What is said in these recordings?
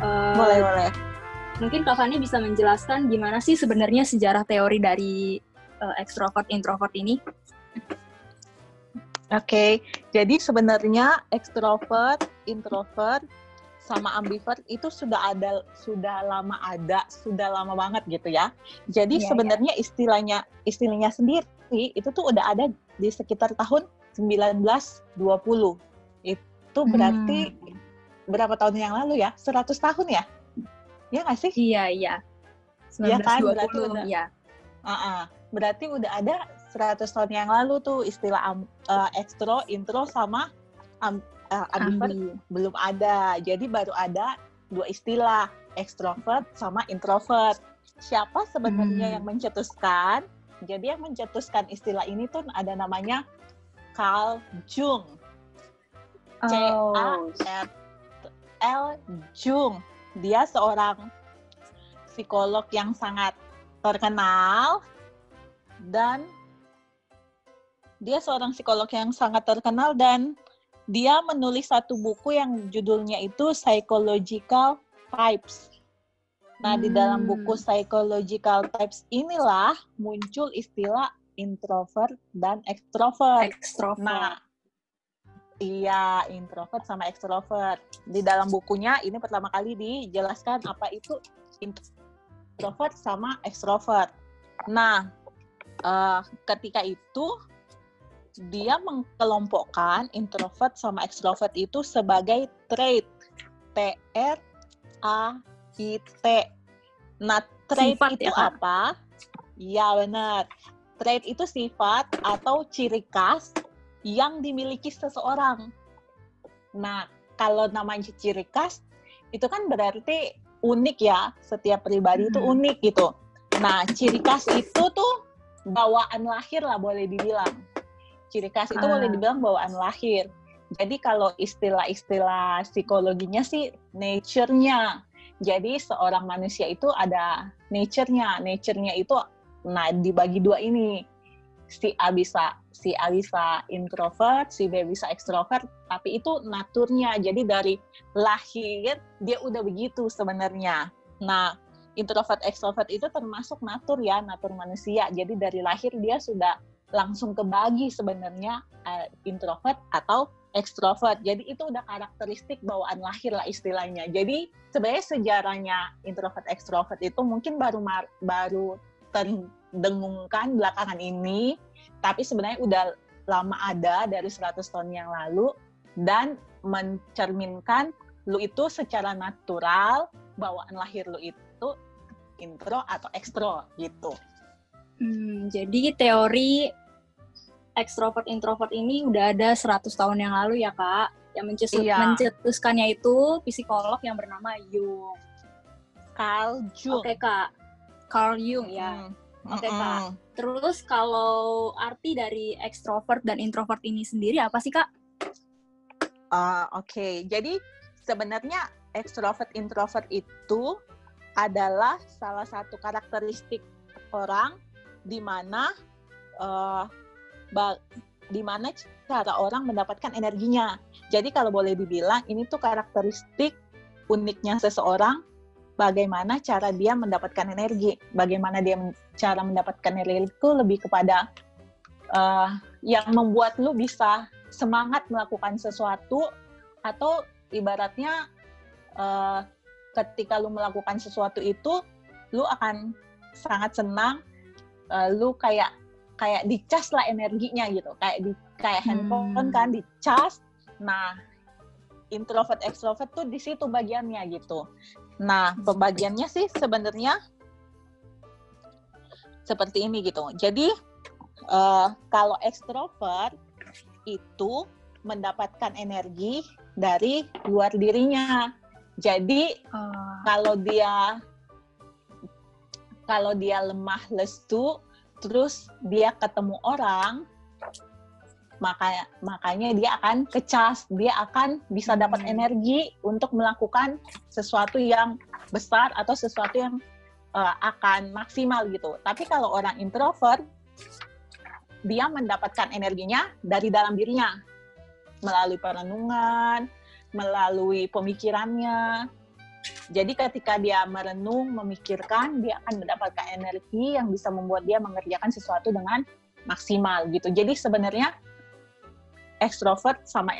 Uh, boleh, boleh. Mungkin Kak Fani bisa menjelaskan gimana sih sebenarnya sejarah teori dari uh, extrovert introvert ini? Oke, okay. jadi sebenarnya extrovert, introvert, sama ambivert itu sudah ada, sudah lama ada, sudah lama banget gitu ya. Jadi yeah, sebenarnya yeah. istilahnya, istilahnya sendiri itu tuh udah ada di sekitar tahun 1920. Itu berarti hmm. Berapa tahun yang lalu ya? 100 tahun ya? Ya nggak sih? Iya, iya. 1920, ya kan? Berarti udah. Uh -uh. Berarti udah ada 100 tahun yang lalu tuh istilah um, uh, ekstro, intro sama um, uh, ambivert Ambi. belum ada. Jadi baru ada dua istilah, ekstrovert sama introvert. Siapa sebenarnya hmm. yang mencetuskan? Jadi yang mencetuskan istilah ini tuh ada namanya Carl Jung. C A R L Jung. Dia seorang psikolog yang sangat terkenal dan dia seorang psikolog yang sangat terkenal dan dia menulis satu buku yang judulnya itu Psychological Types. Nah, hmm. di dalam hmm. buku Psychological Types inilah muncul istilah introvert dan extrovert. Extrovert. Nah, iya, introvert sama extrovert. Di dalam bukunya ini pertama kali dijelaskan apa itu introvert sama extrovert. Nah, uh, ketika itu dia mengkelompokkan introvert sama extrovert itu sebagai trait T R A I T. Nah, trait sifat itu ya, apa? Ya benar. Trait itu sifat atau ciri khas yang dimiliki seseorang. Nah, kalau namanya ciri khas itu kan berarti unik ya. Setiap pribadi hmm. itu unik gitu. Nah, ciri khas itu tuh bawaan lahir lah boleh dibilang ciri khas itu ah. boleh dibilang bawaan lahir. Jadi kalau istilah-istilah psikologinya sih nature-nya. Jadi seorang manusia itu ada nature-nya. Nature-nya itu nah dibagi dua ini. Si A bisa si A bisa introvert, si B bisa extrovert, tapi itu naturnya. Jadi dari lahir dia udah begitu sebenarnya. Nah, introvert extrovert itu termasuk natur ya, natur manusia. Jadi dari lahir dia sudah langsung kebagi sebenarnya uh, introvert atau ekstrovert. Jadi itu udah karakteristik bawaan lahir lah istilahnya. Jadi sebenarnya sejarahnya introvert ekstrovert itu mungkin baru baru terdengungkan belakangan ini, tapi sebenarnya udah lama ada dari 100 tahun yang lalu dan mencerminkan lu itu secara natural bawaan lahir lu itu intro atau ekstro gitu. Hmm, jadi teori ekstrovert introvert ini udah ada 100 tahun yang lalu ya kak. Yang mencetus iya. mencetuskannya itu psikolog yang bernama Jung. Carl Jung. Oke okay, kak. Carl Jung ya. Hmm. Oke okay, kak. Terus kalau arti dari ekstrovert dan introvert ini sendiri apa sih kak? Uh, Oke, okay. jadi sebenarnya ekstrovert introvert itu adalah salah satu karakteristik orang di mana uh, di mana cara orang mendapatkan energinya. Jadi kalau boleh dibilang ini tuh karakteristik uniknya seseorang bagaimana cara dia mendapatkan energi, bagaimana dia cara mendapatkan energi itu lebih kepada uh, yang membuat lu bisa semangat melakukan sesuatu atau ibaratnya uh, ketika lu melakukan sesuatu itu lu akan sangat senang uh, lu kayak kayak dicas lah energinya gitu. Kayak di kayak hmm. handphone kan dicas nah introvert extrovert tuh di situ bagiannya gitu nah pembagiannya sih sebenarnya seperti ini gitu jadi uh, kalau extrovert itu mendapatkan energi dari luar dirinya jadi uh. kalau dia kalau dia lemah lesu, terus dia ketemu orang, makanya makanya dia akan kecas, dia akan bisa dapat hmm. energi untuk melakukan sesuatu yang besar atau sesuatu yang uh, akan maksimal gitu. Tapi kalau orang introvert, dia mendapatkan energinya dari dalam dirinya melalui perenungan, melalui pemikirannya. Jadi ketika dia merenung, memikirkan, dia akan mendapatkan energi yang bisa membuat dia mengerjakan sesuatu dengan maksimal gitu. Jadi sebenarnya ekstrovert sama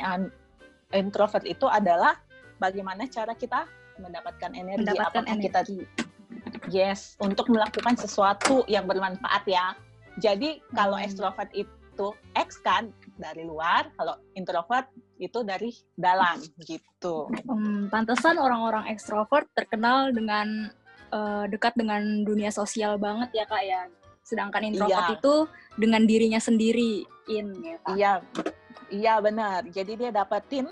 introvert itu adalah bagaimana cara kita mendapatkan energi mendapatkan apakah energi. kita yes untuk melakukan sesuatu yang bermanfaat ya jadi kalau Hmm. ekstrovert itu X kan dari luar kalau introvert itu dari dalam gitu Hmm, pantesan orang-orang ekstrovert terkenal dengan eh, dekat dengan dunia sosial banget ya kak ya. Sedangkan introvert Iya. itu dengan dirinya sendiri in ya kak. iya iya benar. Jadi dia dapetin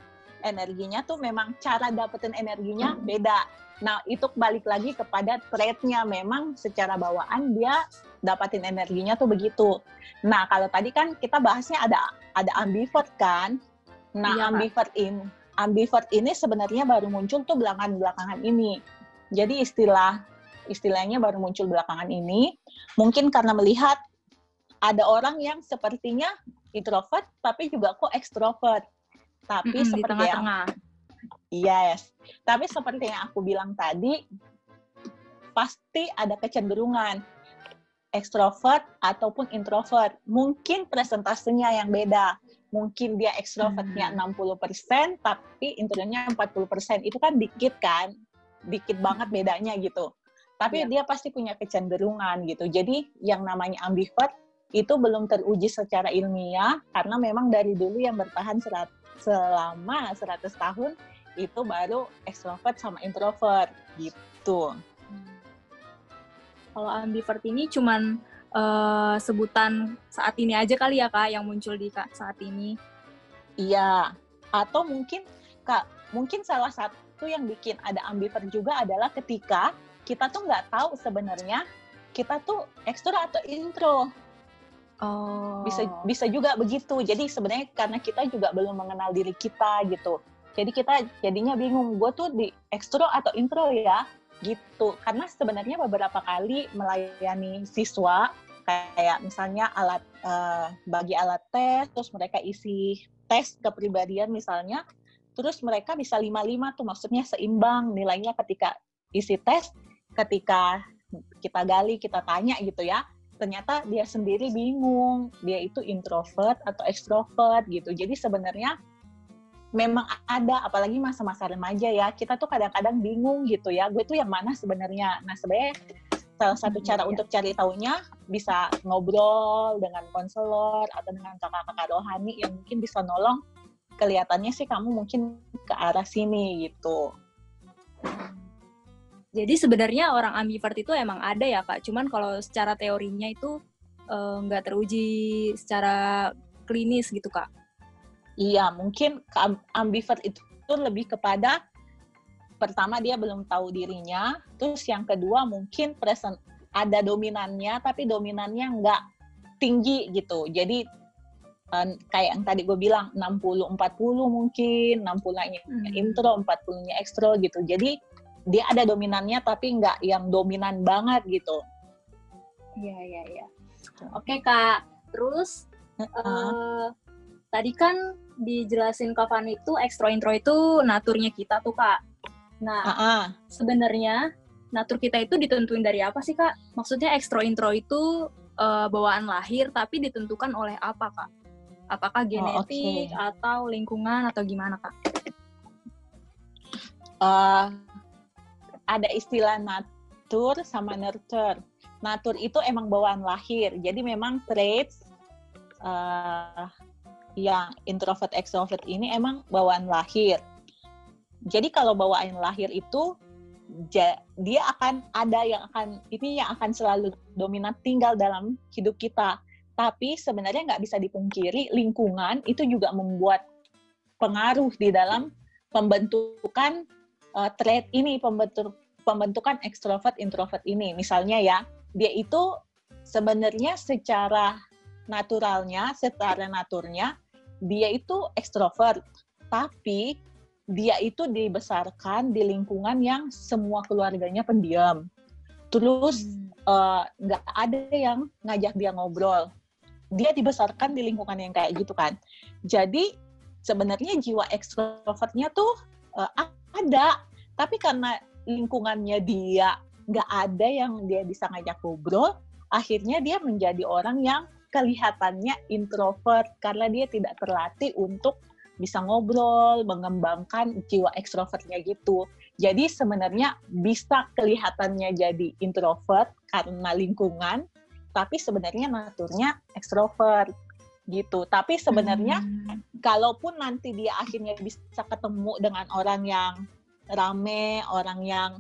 energinya tuh memang cara dapetin energinya beda. Nah itu balik lagi kepada trait-nya memang secara bawaan dia dapatin energinya tuh begitu. Nah kalau tadi kan kita bahasnya ada ada ambivert kan? Nah Iya, ambivert ini ambivert ini sebenarnya baru muncul tuh belakangan-belakangan ini. Jadi istilah istilahnya baru muncul belakangan ini mungkin karena melihat ada orang yang sepertinya introvert tapi juga kok ekstrovert tapi Mm-mm, di seperti yang tengah-tengah. Yes. Tapi seperti yang aku bilang tadi, pasti ada kecenderungan ekstrovert ataupun introvert. Mungkin presentasenya yang beda. Mungkin dia ekstrovertnya Hmm. 60%, tapi intronya 40%. Itu kan dikit kan? Dikit banget bedanya gitu. Tapi Iya. dia pasti punya kecenderungan gitu. Jadi yang namanya ambivert itu belum teruji secara ilmiah karena memang dari dulu yang bertahan serat, selama 100 tahun itu baru ekstrovert sama introvert gitu. Kalau ambivert ini cuman eh, sebutan saat ini aja kali ya kak yang muncul di kak saat ini. Iya. Atau mungkin Kak, mungkin salah satu yang bikin ada ambivert juga adalah ketika kita tuh nggak tahu sebenarnya kita tuh ekstro atau intro. Oh. Bisa bisa juga begitu. Jadi sebenarnya karena kita juga belum mengenal diri kita gitu. Jadi kita jadinya bingung, gue tuh di ekstro atau intro ya gitu. Karena sebenarnya beberapa kali melayani siswa kayak misalnya alat eh, bagi alat tes, terus mereka isi tes kepribadian misalnya, terus mereka bisa lima-lima tuh maksudnya seimbang nilainya ketika isi tes, ketika kita gali, kita tanya gitu ya, ternyata dia sendiri bingung, dia itu introvert atau ekstrovert gitu. Jadi sebenarnya memang ada, apalagi masa-masa remaja ya, kita tuh kadang-kadang bingung gitu ya, gue tuh yang mana sebenarnya. Nah sebenarnya salah satu Hmm, cara iya. untuk cari taunya bisa ngobrol dengan konselor atau dengan kakak-kakak rohani yang mungkin bisa nolong kelihatannya sih kamu mungkin ke arah sini gitu. Jadi sebenarnya orang ambivert itu emang ada ya kak. Cuman kalau secara teorinya itu eh, nggak teruji secara klinis gitu kak. Iya, mungkin ambivert itu tuh lebih kepada pertama dia belum tahu dirinya, terus yang kedua mungkin present ada dominannya tapi dominannya nggak tinggi gitu. Jadi kayak yang tadi gue bilang 60 40 mungkin, 60-nya Hmm. intro, 40-nya ekstro gitu. Jadi dia ada dominannya tapi nggak yang dominan banget gitu. Iya iya iya. Oke kak. Terus eh, tadi kan dijelasin Kak Fani itu ekstro intro itu naturnya kita tuh kak. Nah Ah, ah. sebenarnya natur kita itu ditentuin dari apa sih kak? Maksudnya ekstro intro itu eh, bawaan lahir tapi ditentukan oleh apa kak? Apakah genetik oke. atau lingkungan atau gimana kak? eh, ada istilah natur sama nurture. Natur itu emang bawaan lahir, jadi memang traits eh, yang introvert extrovert ini emang bawaan lahir. Jadi kalau bawaan lahir itu dia akan ada yang akan ini yang akan selalu dominan tinggal dalam hidup kita. Tapi sebenarnya nggak bisa dipungkiri lingkungan itu juga membuat pengaruh di dalam pembentukan uh, trait ini pembentuk pembentukan ekstrovert introvert ini. Misalnya ya dia itu sebenarnya secara naturalnya secara naturnya dia itu ekstrovert. Tapi dia itu dibesarkan di lingkungan yang semua keluarganya pendiam. Terus hmm. eh, nggak uh, ada yang ngajak dia ngobrol. Dia dibesarkan di lingkungan yang kayak gitu kan. Jadi sebenarnya jiwa ekstrovertnya tuh uh, ada tapi karena lingkungannya dia nggak ada yang dia bisa ngajak ngobrol akhirnya dia menjadi orang yang kelihatannya introvert karena dia tidak terlatih untuk bisa ngobrol, mengembangkan jiwa ekstrovertnya gitu. Jadi sebenarnya bisa kelihatannya jadi introvert karena lingkungan, tapi sebenarnya naturnya ekstrovert gitu. Tapi sebenarnya hmm. Kalaupun nanti dia akhirnya bisa ketemu dengan orang yang rame, orang yang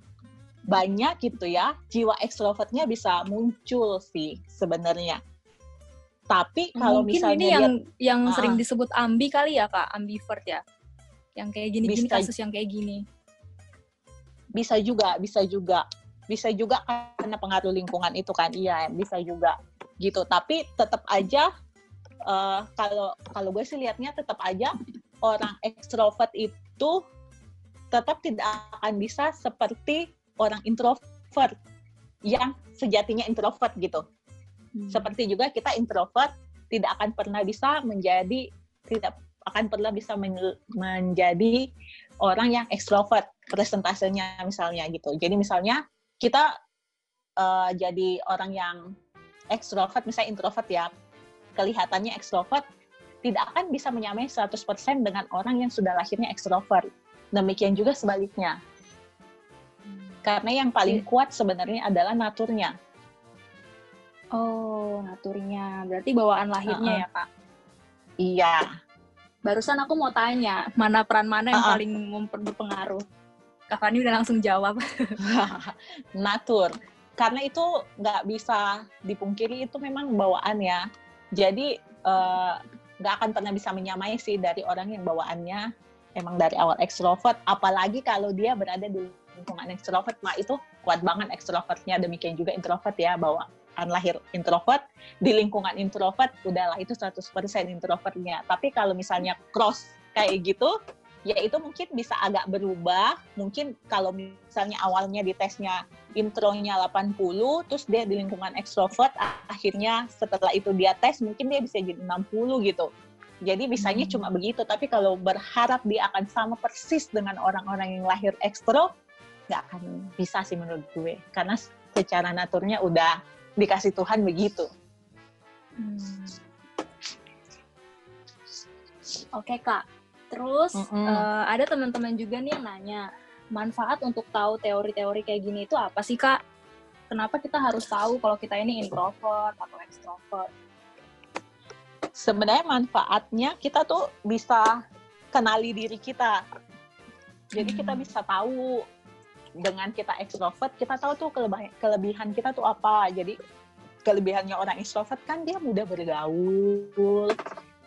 banyak gitu ya, jiwa ekstrovertnya bisa muncul sih sebenarnya. Tapi kalau Mungkin misalnya ini yang dia, yang uh, sering disebut ambi kali ya kak, ambivert ya, yang kayak gini-gini kasus yang kayak gini. Bisa juga, bisa juga, bisa juga karena pengaruh lingkungan itu kan, iya bisa juga gitu. Tapi tetap aja uh, kalau kalau gue sih liatnya tetap aja orang ekstrovert itu tetap tidak akan bisa seperti orang introvert yang sejatinya introvert gitu. Hmm. Seperti juga kita introvert tidak akan pernah bisa menjadi tidak akan pernah bisa men menjadi orang yang ekstrovert presentasenya misalnya gitu. Jadi misalnya kita uh, jadi orang yang ekstrovert misalnya introvert ya kelihatannya ekstrovert tidak akan bisa menyamai 100% dengan orang yang sudah lahirnya ekstrovert. Demikian juga sebaliknya. Karena yang paling iya. kuat sebenarnya adalah naturnya. Oh, naturnya. Berarti bawaan lahirnya uh -uh. ya, Kak? Iya. Barusan aku mau tanya, mana peran mana yang uh -uh. paling berpengaruh? Kak Fani udah langsung jawab. Natur. Karena itu nggak bisa dipungkiri, itu memang bawaan ya. Jadi, uh, nggak akan pernah bisa menyamai sih dari orang yang bawaannya emang dari awal ekstrovert, apalagi kalau dia berada di lingkungan ekstrovert, nah itu kuat banget ekstrovertnya. Demikian juga introvert ya, bawaan lahir introvert, di lingkungan introvert, udahlah itu 100% introvertnya. Tapi kalau misalnya cross kayak gitu, ya itu mungkin bisa agak berubah. Mungkin kalau misalnya awalnya di tesnya intronya 80, terus dia di lingkungan ekstrovert, akhirnya setelah itu dia tes, mungkin dia bisa jadi 60 gitu. Jadi bisanya hmm. cuma begitu, tapi kalau berharap dia akan sama persis dengan orang-orang yang lahir ekstro, nggak akan bisa sih menurut gue karena secara naturnya udah dikasih Tuhan begitu. Hmm. Oke kak, terus mm -hmm. uh, ada teman-teman juga nih yang nanya manfaat untuk tahu teori-teori kayak gini itu apa sih kak? Kenapa kita harus tahu kalau kita ini introvert atau extrovert? Sebenarnya manfaatnya kita tuh bisa kenali diri kita. Jadi kita hmm. bisa tahu dengan kita ekstrovert kita tahu tuh kelebihan kelebihan kita tuh apa jadi kelebihannya orang ekstrovert kan dia mudah bergaul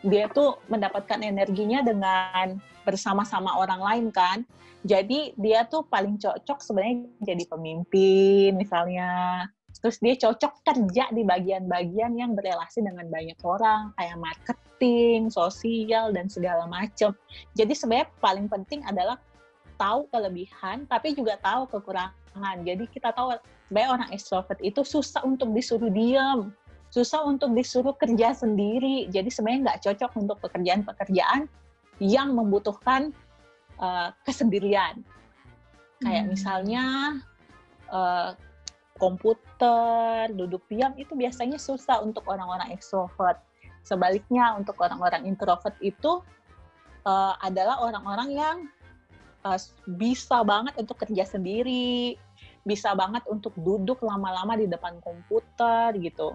dia tuh mendapatkan energinya dengan bersama-sama orang lain kan jadi dia tuh paling cocok sebenarnya jadi pemimpin misalnya terus dia cocok kerja di bagian-bagian yang berelasi dengan banyak orang kayak marketing, sosial dan segala macam. Jadi sebenarnya paling penting adalah tahu kelebihan tapi juga tahu kekurangan. Jadi kita tahu sebenarnya orang extrovert itu susah untuk disuruh diam, susah untuk disuruh kerja sendiri. Jadi sebenarnya nggak cocok untuk pekerjaan-pekerjaan yang membutuhkan uh, kesendirian. Kayak hmm. misalnya uh, komputer, duduk diam itu biasanya susah untuk orang-orang extrovert. Sebaliknya untuk orang-orang introvert itu uh, adalah orang-orang yang uh, bisa banget untuk kerja sendiri, bisa banget untuk duduk lama-lama di depan komputer gitu.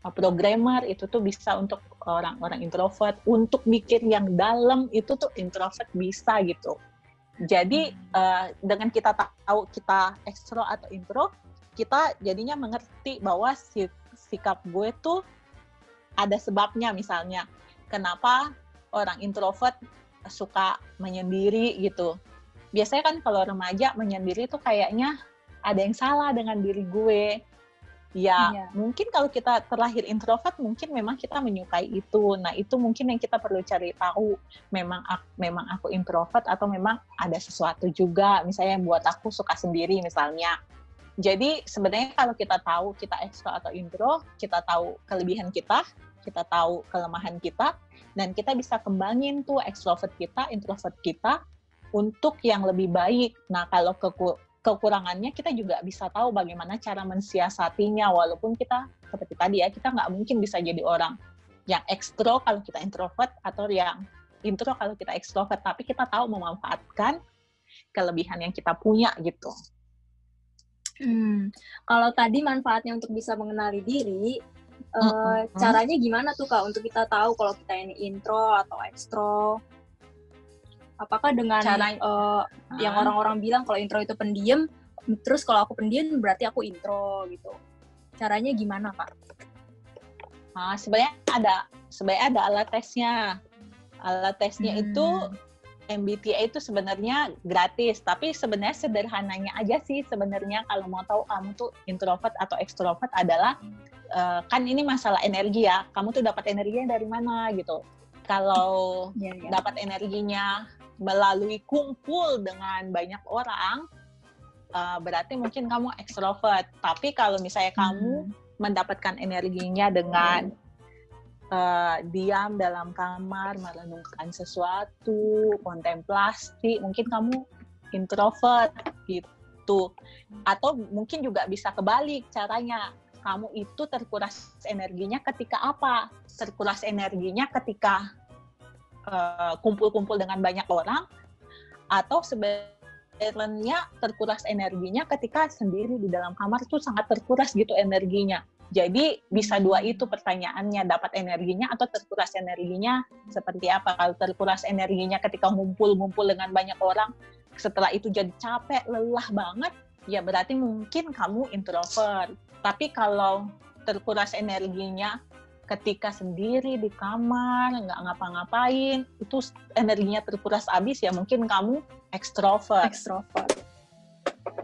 Programmer itu tuh bisa untuk orang-orang introvert, untuk mikir yang dalam itu tuh introvert bisa gitu. Jadi uh, dengan kita tahu kita ekstro atau intro, kita jadinya mengerti bahwa sikap gue tuh ada sebabnya misalnya kenapa orang introvert suka menyendiri gitu. Biasanya kan kalau remaja menyendiri itu kayaknya ada yang salah dengan diri gue. Ya, iya. mungkin kalau kita terlahir introvert, mungkin memang kita menyukai itu. Nah, itu mungkin yang kita perlu cari tahu. Memang aku, memang aku introvert atau memang ada sesuatu juga. Misalnya yang buat aku suka sendiri misalnya. Jadi sebenarnya kalau kita tahu kita ekstro atau intro, kita tahu kelebihan kita, kita tahu kelemahan kita, dan kita bisa kembangin tuh ekstrovert kita, introvert kita untuk yang lebih baik. Nah kalau keku kekurangannya kita juga bisa tahu bagaimana cara mensiasatinya, walaupun kita seperti tadi ya kita nggak mungkin bisa jadi orang yang ekstro kalau kita introvert atau yang intro kalau kita ekstrovert, tapi kita tahu memanfaatkan kelebihan yang kita punya gitu. Hmm, kalau tadi manfaatnya untuk bisa mengenali diri, mm -hmm. uh, caranya gimana tuh kak untuk kita tahu kalau kita ini intro atau ekstro? Apakah dengan Cara, uh, yang orang-orang bilang kalau intro itu pendiam, terus kalau aku pendiam berarti aku intro gitu? Caranya gimana kak? Nah, sebenarnya ada sebenarnya ada alat tesnya. Alat tesnya hmm. itu MBTI itu sebenarnya gratis, tapi sebenarnya sederhananya aja sih sebenarnya kalau mau tahu kamu tuh introvert atau extrovert adalah uh, kan ini masalah energi ya. Kamu tuh dapat energinya dari mana gitu. Kalau yeah, yeah. dapat energinya melalui kumpul dengan banyak orang, uh, berarti mungkin kamu extrovert. Tapi kalau misalnya hmm. kamu mendapatkan energinya dengan uh, diam dalam kamar merenungkan sesuatu kontemplasi mungkin kamu introvert gitu atau mungkin juga bisa kebalik caranya kamu itu terkuras energinya ketika apa terkuras energinya ketika kumpul-kumpul uh, dengan banyak orang atau sebenarnya terkuras energinya ketika sendiri di dalam kamar tuh sangat terkuras gitu energinya jadi bisa dua itu pertanyaannya, dapat energinya atau terkuras energinya seperti apa? Kalau terkuras energinya ketika ngumpul-ngumpul dengan banyak orang, setelah itu jadi capek, lelah banget, ya berarti mungkin kamu introvert. Tapi kalau terkuras energinya ketika sendiri di kamar, nggak ngapa-ngapain, itu energinya terkuras habis, ya mungkin kamu ekstrovert. Ekstrovert.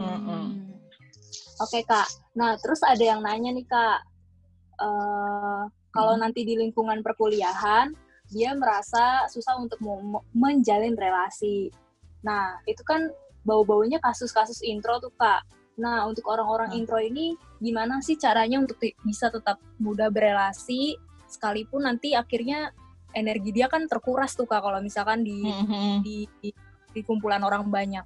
Mm -hmm. Oke kak, nah terus ada yang nanya nih kak, uh, kalau hmm. nanti di lingkungan perkuliahan dia merasa susah untuk menjalin relasi. Nah itu kan bau-baunya kasus-kasus intro tuh kak. Nah untuk orang-orang hmm. intro ini gimana sih caranya untuk bisa tetap mudah berelasi sekalipun nanti akhirnya energi dia kan terkuras tuh kak kalau misalkan di, hmm. di, di di kumpulan orang banyak.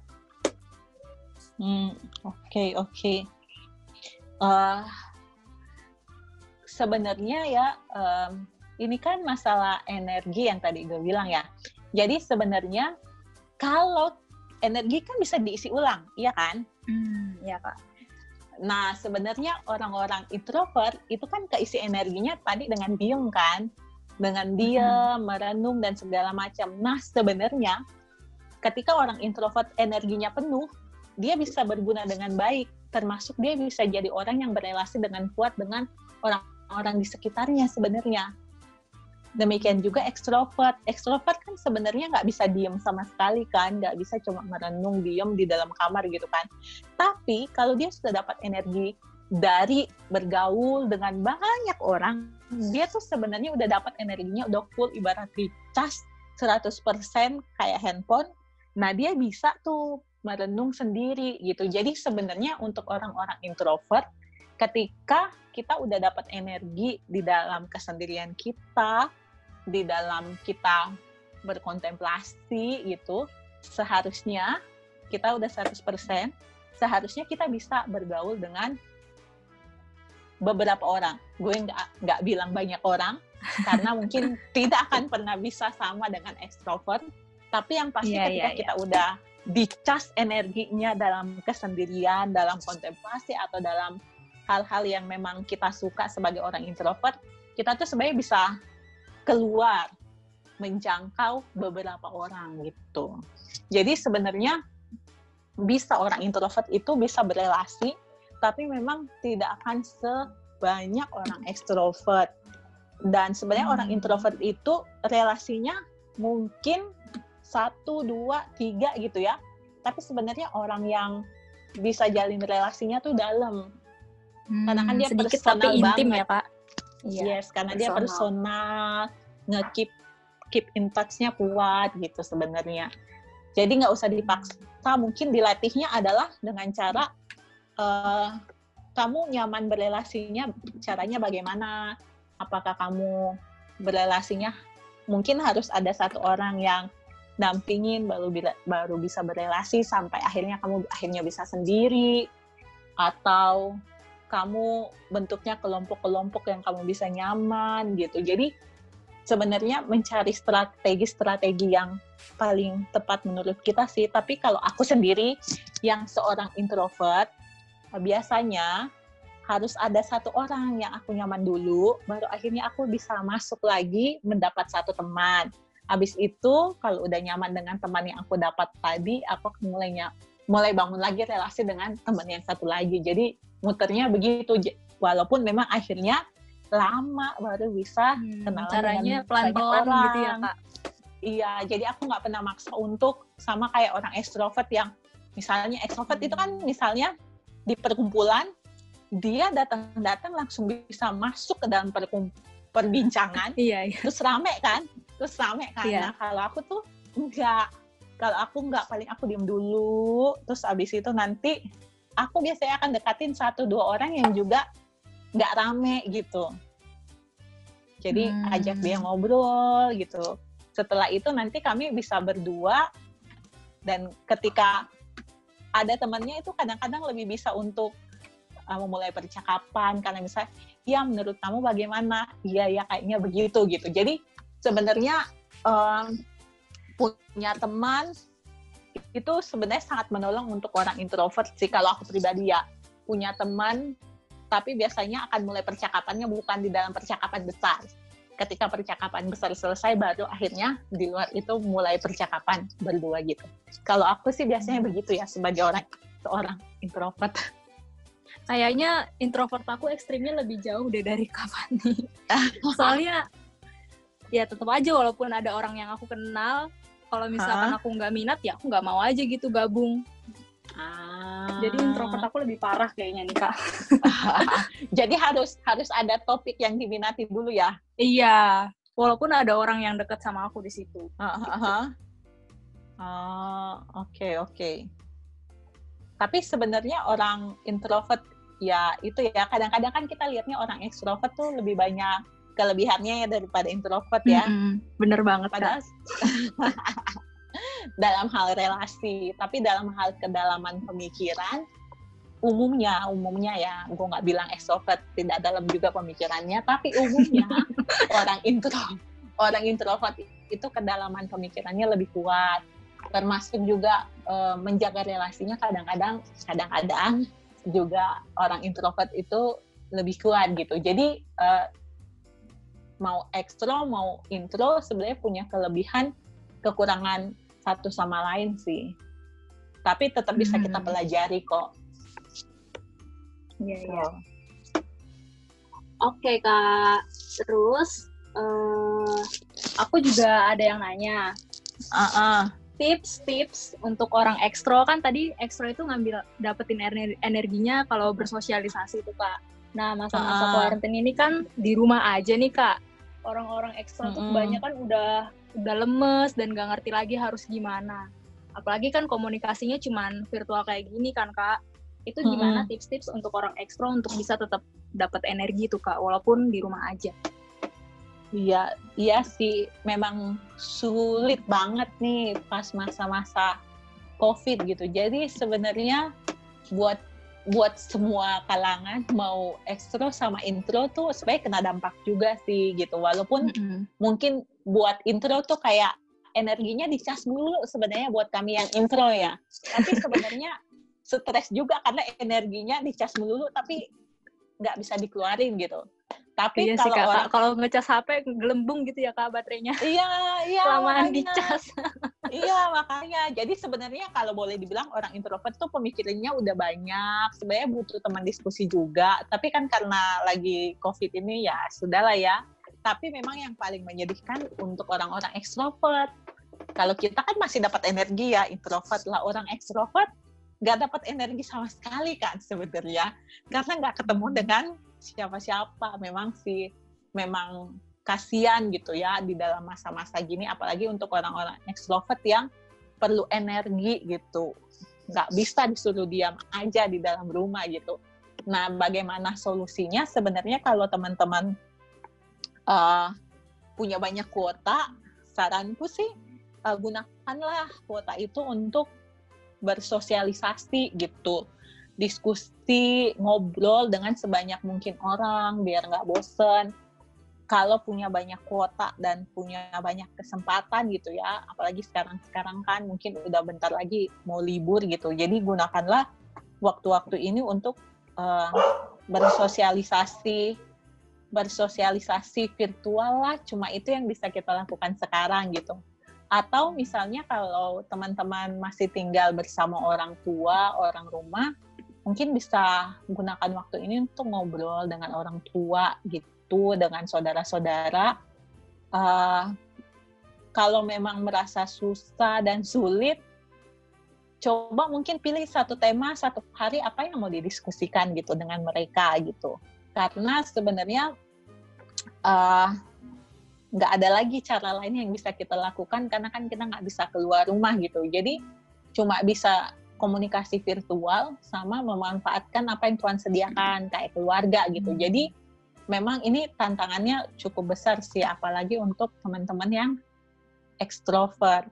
Hmm, oke okay, oke. Okay uh, sebenarnya ya um, ini kan masalah energi yang tadi gue bilang ya. Jadi sebenarnya kalau energi kan bisa diisi ulang, iya kan? Hmm, ya kak. Nah sebenarnya orang-orang introvert itu kan keisi energinya tadi dengan diem kan, dengan diem, hmm. merenung dan segala macam. Nah sebenarnya ketika orang introvert energinya penuh, dia bisa berguna dengan baik termasuk dia bisa jadi orang yang berrelasi dengan kuat dengan orang-orang di sekitarnya sebenarnya. Demikian juga ekstrovert. Ekstrovert kan sebenarnya nggak bisa diem sama sekali kan, nggak bisa cuma merenung diem di dalam kamar gitu kan. Tapi kalau dia sudah dapat energi dari bergaul dengan banyak orang, dia tuh sebenarnya udah dapat energinya udah full ibarat dicas 100% kayak handphone. Nah dia bisa tuh merenung sendiri gitu. Jadi sebenarnya untuk orang-orang introvert ketika kita udah dapat energi di dalam kesendirian kita, di dalam kita berkontemplasi gitu, seharusnya kita udah 100%, seharusnya kita bisa bergaul dengan beberapa orang. Gue nggak nggak bilang banyak orang karena mungkin tidak akan pernah bisa sama dengan extrovert. Tapi yang pasti yeah, ketika yeah, kita yeah. udah dicas energinya dalam kesendirian, dalam kontemplasi atau dalam hal-hal yang memang kita suka sebagai orang introvert, kita tuh sebenarnya bisa keluar menjangkau beberapa orang gitu. Jadi sebenarnya bisa orang introvert itu bisa berelasi, tapi memang tidak akan sebanyak orang ekstrovert. Dan sebenarnya hmm. orang introvert itu relasinya mungkin satu dua tiga gitu ya tapi sebenarnya orang yang bisa jalin relasinya tuh dalam hmm, karena kan dia sedikit personal tapi intim banget. ya pak iya, yes karena personal. dia personal nge-keep keep in touch-nya kuat gitu sebenarnya jadi nggak usah dipaksa mungkin dilatihnya adalah dengan cara uh, kamu nyaman berelasinya caranya bagaimana? Apakah kamu berelasinya mungkin harus ada satu orang yang dampingin baru baru bisa berelasi sampai akhirnya kamu akhirnya bisa sendiri atau kamu bentuknya kelompok-kelompok yang kamu bisa nyaman gitu. Jadi sebenarnya mencari strategi-strategi yang paling tepat menurut kita sih. Tapi kalau aku sendiri yang seorang introvert, biasanya harus ada satu orang yang aku nyaman dulu, baru akhirnya aku bisa masuk lagi mendapat satu teman. Habis itu kalau udah nyaman dengan teman yang aku dapat tadi, aku mulainya mulai bangun lagi relasi dengan teman yang satu lagi. Jadi muternya begitu walaupun memang akhirnya lama baru bisa hmm, kenalan caranya pelan-pelan gitu ya kak iya jadi aku nggak pernah maksa untuk sama kayak orang ekstrovert yang misalnya ekstrovert hmm. itu kan hmm. misalnya di perkumpulan dia datang-datang langsung bisa masuk ke dalam perbincangan iya, iya. terus rame kan terus rame kan iya. nah kalau aku tuh enggak kalau aku enggak paling aku diem dulu terus abis itu nanti aku biasanya akan dekatin satu dua orang yang juga nggak rame gitu. Jadi hmm. ajak dia ngobrol gitu. Setelah itu nanti kami bisa berdua dan ketika ada temannya itu kadang-kadang lebih bisa untuk uh, memulai percakapan karena misalnya ya menurut kamu bagaimana? Iya ya kayaknya begitu gitu. Jadi sebenarnya um, punya teman itu sebenarnya sangat menolong untuk orang introvert sih kalau aku pribadi ya. Punya teman tapi biasanya akan mulai percakapannya bukan di dalam percakapan besar. Ketika percakapan besar selesai baru akhirnya di luar itu mulai percakapan berdua gitu. Kalau aku sih biasanya begitu ya sebagai orang seorang introvert. Kayaknya introvert aku ekstrimnya lebih jauh deh dari kapan nih soalnya ya tetap aja walaupun ada orang yang aku kenal kalau misalkan aku nggak minat ya aku nggak mau aja gitu gabung. Ah. jadi introvert aku lebih parah kayaknya nih kak. Jadi harus harus ada topik yang diminati dulu ya? Iya. Walaupun ada orang yang deket sama aku di situ. Ah oke oke. Tapi sebenarnya orang introvert ya itu ya kadang-kadang kan kita lihatnya orang ekstrovert tuh lebih banyak kelebihannya ya daripada introvert ya. Mm-hmm. Bener banget. Padahal dalam hal relasi, tapi dalam hal kedalaman pemikiran, umumnya, umumnya ya, gue nggak bilang extrovert tidak dalam juga pemikirannya, tapi umumnya orang intro, orang introvert itu kedalaman pemikirannya lebih kuat, termasuk juga e, menjaga relasinya kadang-kadang, kadang-kadang juga orang introvert itu lebih kuat gitu. Jadi e, mau ekstro mau intro sebenarnya punya kelebihan kekurangan satu sama lain sih tapi tetap bisa kita hmm. pelajari kok Iya, so. iya. Oke, Kak. Terus, uh, aku juga ada yang nanya. Uh-uh. Tips-tips untuk orang ekstro, kan tadi ekstro itu ngambil, dapetin energinya kalau bersosialisasi itu, Kak. Nah, masa-masa uh-uh. quarantine ini kan di rumah aja nih, Kak orang-orang ekstra mm -hmm. tuh kebanyakan udah udah lemes dan gak ngerti lagi harus gimana. Apalagi kan komunikasinya cuman virtual kayak gini kan kak. Itu gimana tips-tips untuk orang ekstra untuk bisa tetap dapat energi tuh kak, walaupun di rumah aja. Iya, iya sih. Memang sulit banget nih pas masa-masa COVID gitu. Jadi sebenarnya buat buat semua kalangan mau ekstro sama intro tuh sebenarnya kena dampak juga sih gitu. Walaupun mm -hmm. mungkin buat intro tuh kayak energinya dicas dulu sebenarnya buat kami yang intro ya. Tapi sebenarnya stres juga karena energinya dicas dulu tapi nggak bisa dikeluarin gitu tapi iya kalau sih, orang kalau ngecas HP gelembung gitu ya kak baterainya. Iya iya kelamaan dicas. Iya makanya. Jadi sebenarnya kalau boleh dibilang orang introvert tuh pemikirannya udah banyak. Sebenarnya butuh teman diskusi juga. Tapi kan karena lagi covid ini ya sudahlah ya. Tapi memang yang paling menyedihkan untuk orang-orang ekstrovert. Kalau kita kan masih dapat energi ya introvert lah. Orang ekstrovert nggak dapat energi sama sekali kan sebenarnya. Karena nggak ketemu dengan siapa-siapa memang sih memang kasihan gitu ya di dalam masa-masa gini apalagi untuk orang-orang extrovert yang perlu energi gitu nggak bisa disuruh diam aja di dalam rumah gitu. Nah, bagaimana solusinya? Sebenarnya kalau teman-teman uh, punya banyak kuota, saranku sih uh, gunakanlah kuota itu untuk bersosialisasi gitu diskusi ngobrol dengan sebanyak mungkin orang biar nggak bosen. Kalau punya banyak kuota dan punya banyak kesempatan gitu ya apalagi sekarang sekarang kan mungkin udah bentar lagi mau libur gitu. Jadi gunakanlah waktu-waktu ini untuk uh, bersosialisasi bersosialisasi virtual lah. Cuma itu yang bisa kita lakukan sekarang gitu. Atau misalnya kalau teman-teman masih tinggal bersama orang tua orang rumah mungkin bisa gunakan waktu ini untuk ngobrol dengan orang tua gitu, dengan saudara-saudara. Uh, kalau memang merasa susah dan sulit, coba mungkin pilih satu tema satu hari apa yang mau didiskusikan gitu dengan mereka gitu. Karena sebenarnya uh, nggak ada lagi cara lain yang bisa kita lakukan karena kan kita nggak bisa keluar rumah gitu. Jadi cuma bisa komunikasi virtual sama memanfaatkan apa yang Tuhan sediakan kayak keluarga gitu. Hmm. Jadi memang ini tantangannya cukup besar sih apalagi untuk teman-teman yang ekstrovert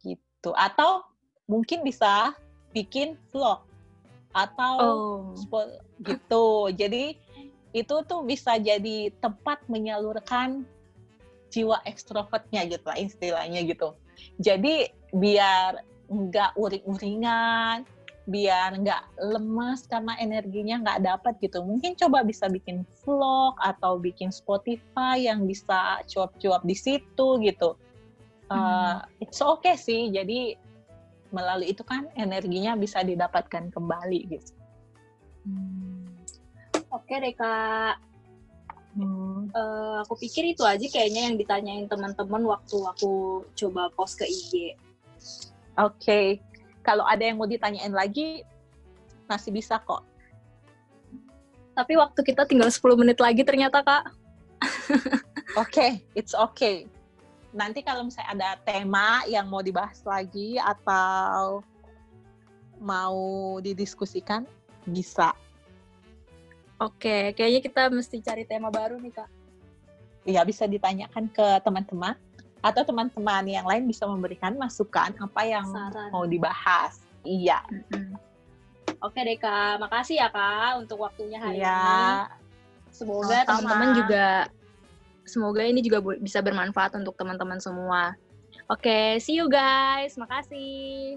gitu. Atau mungkin bisa bikin vlog atau oh. gitu. Jadi itu tuh bisa jadi tempat menyalurkan jiwa ekstrovertnya gitu lah istilahnya gitu. Jadi biar nggak uring-uringan, biar nggak lemas karena energinya nggak dapat gitu. Mungkin coba bisa bikin vlog atau bikin Spotify yang bisa cuap-cuap di situ gitu. Uh, it's okay sih. Jadi melalui itu kan energinya bisa didapatkan kembali gitu. Hmm. Oke deh kak. Hmm. Uh, aku pikir itu aja kayaknya yang ditanyain teman-teman waktu aku coba post ke IG. Oke, okay. kalau ada yang mau ditanyain lagi, masih bisa kok. Tapi waktu kita tinggal 10 menit lagi ternyata, Kak. Oke, okay, it's okay. Nanti kalau misalnya ada tema yang mau dibahas lagi atau mau didiskusikan, bisa. Oke, okay, kayaknya kita mesti cari tema baru nih, Kak. Iya, bisa ditanyakan ke teman-teman atau teman-teman yang lain bisa memberikan masukan apa yang Saran. mau dibahas. Iya. Mm-hmm. Oke deh kak, makasih ya kak untuk waktunya hari iya. ini. Semoga teman-teman juga, semoga ini juga bisa bermanfaat untuk teman-teman semua. Oke, see you guys. Makasih.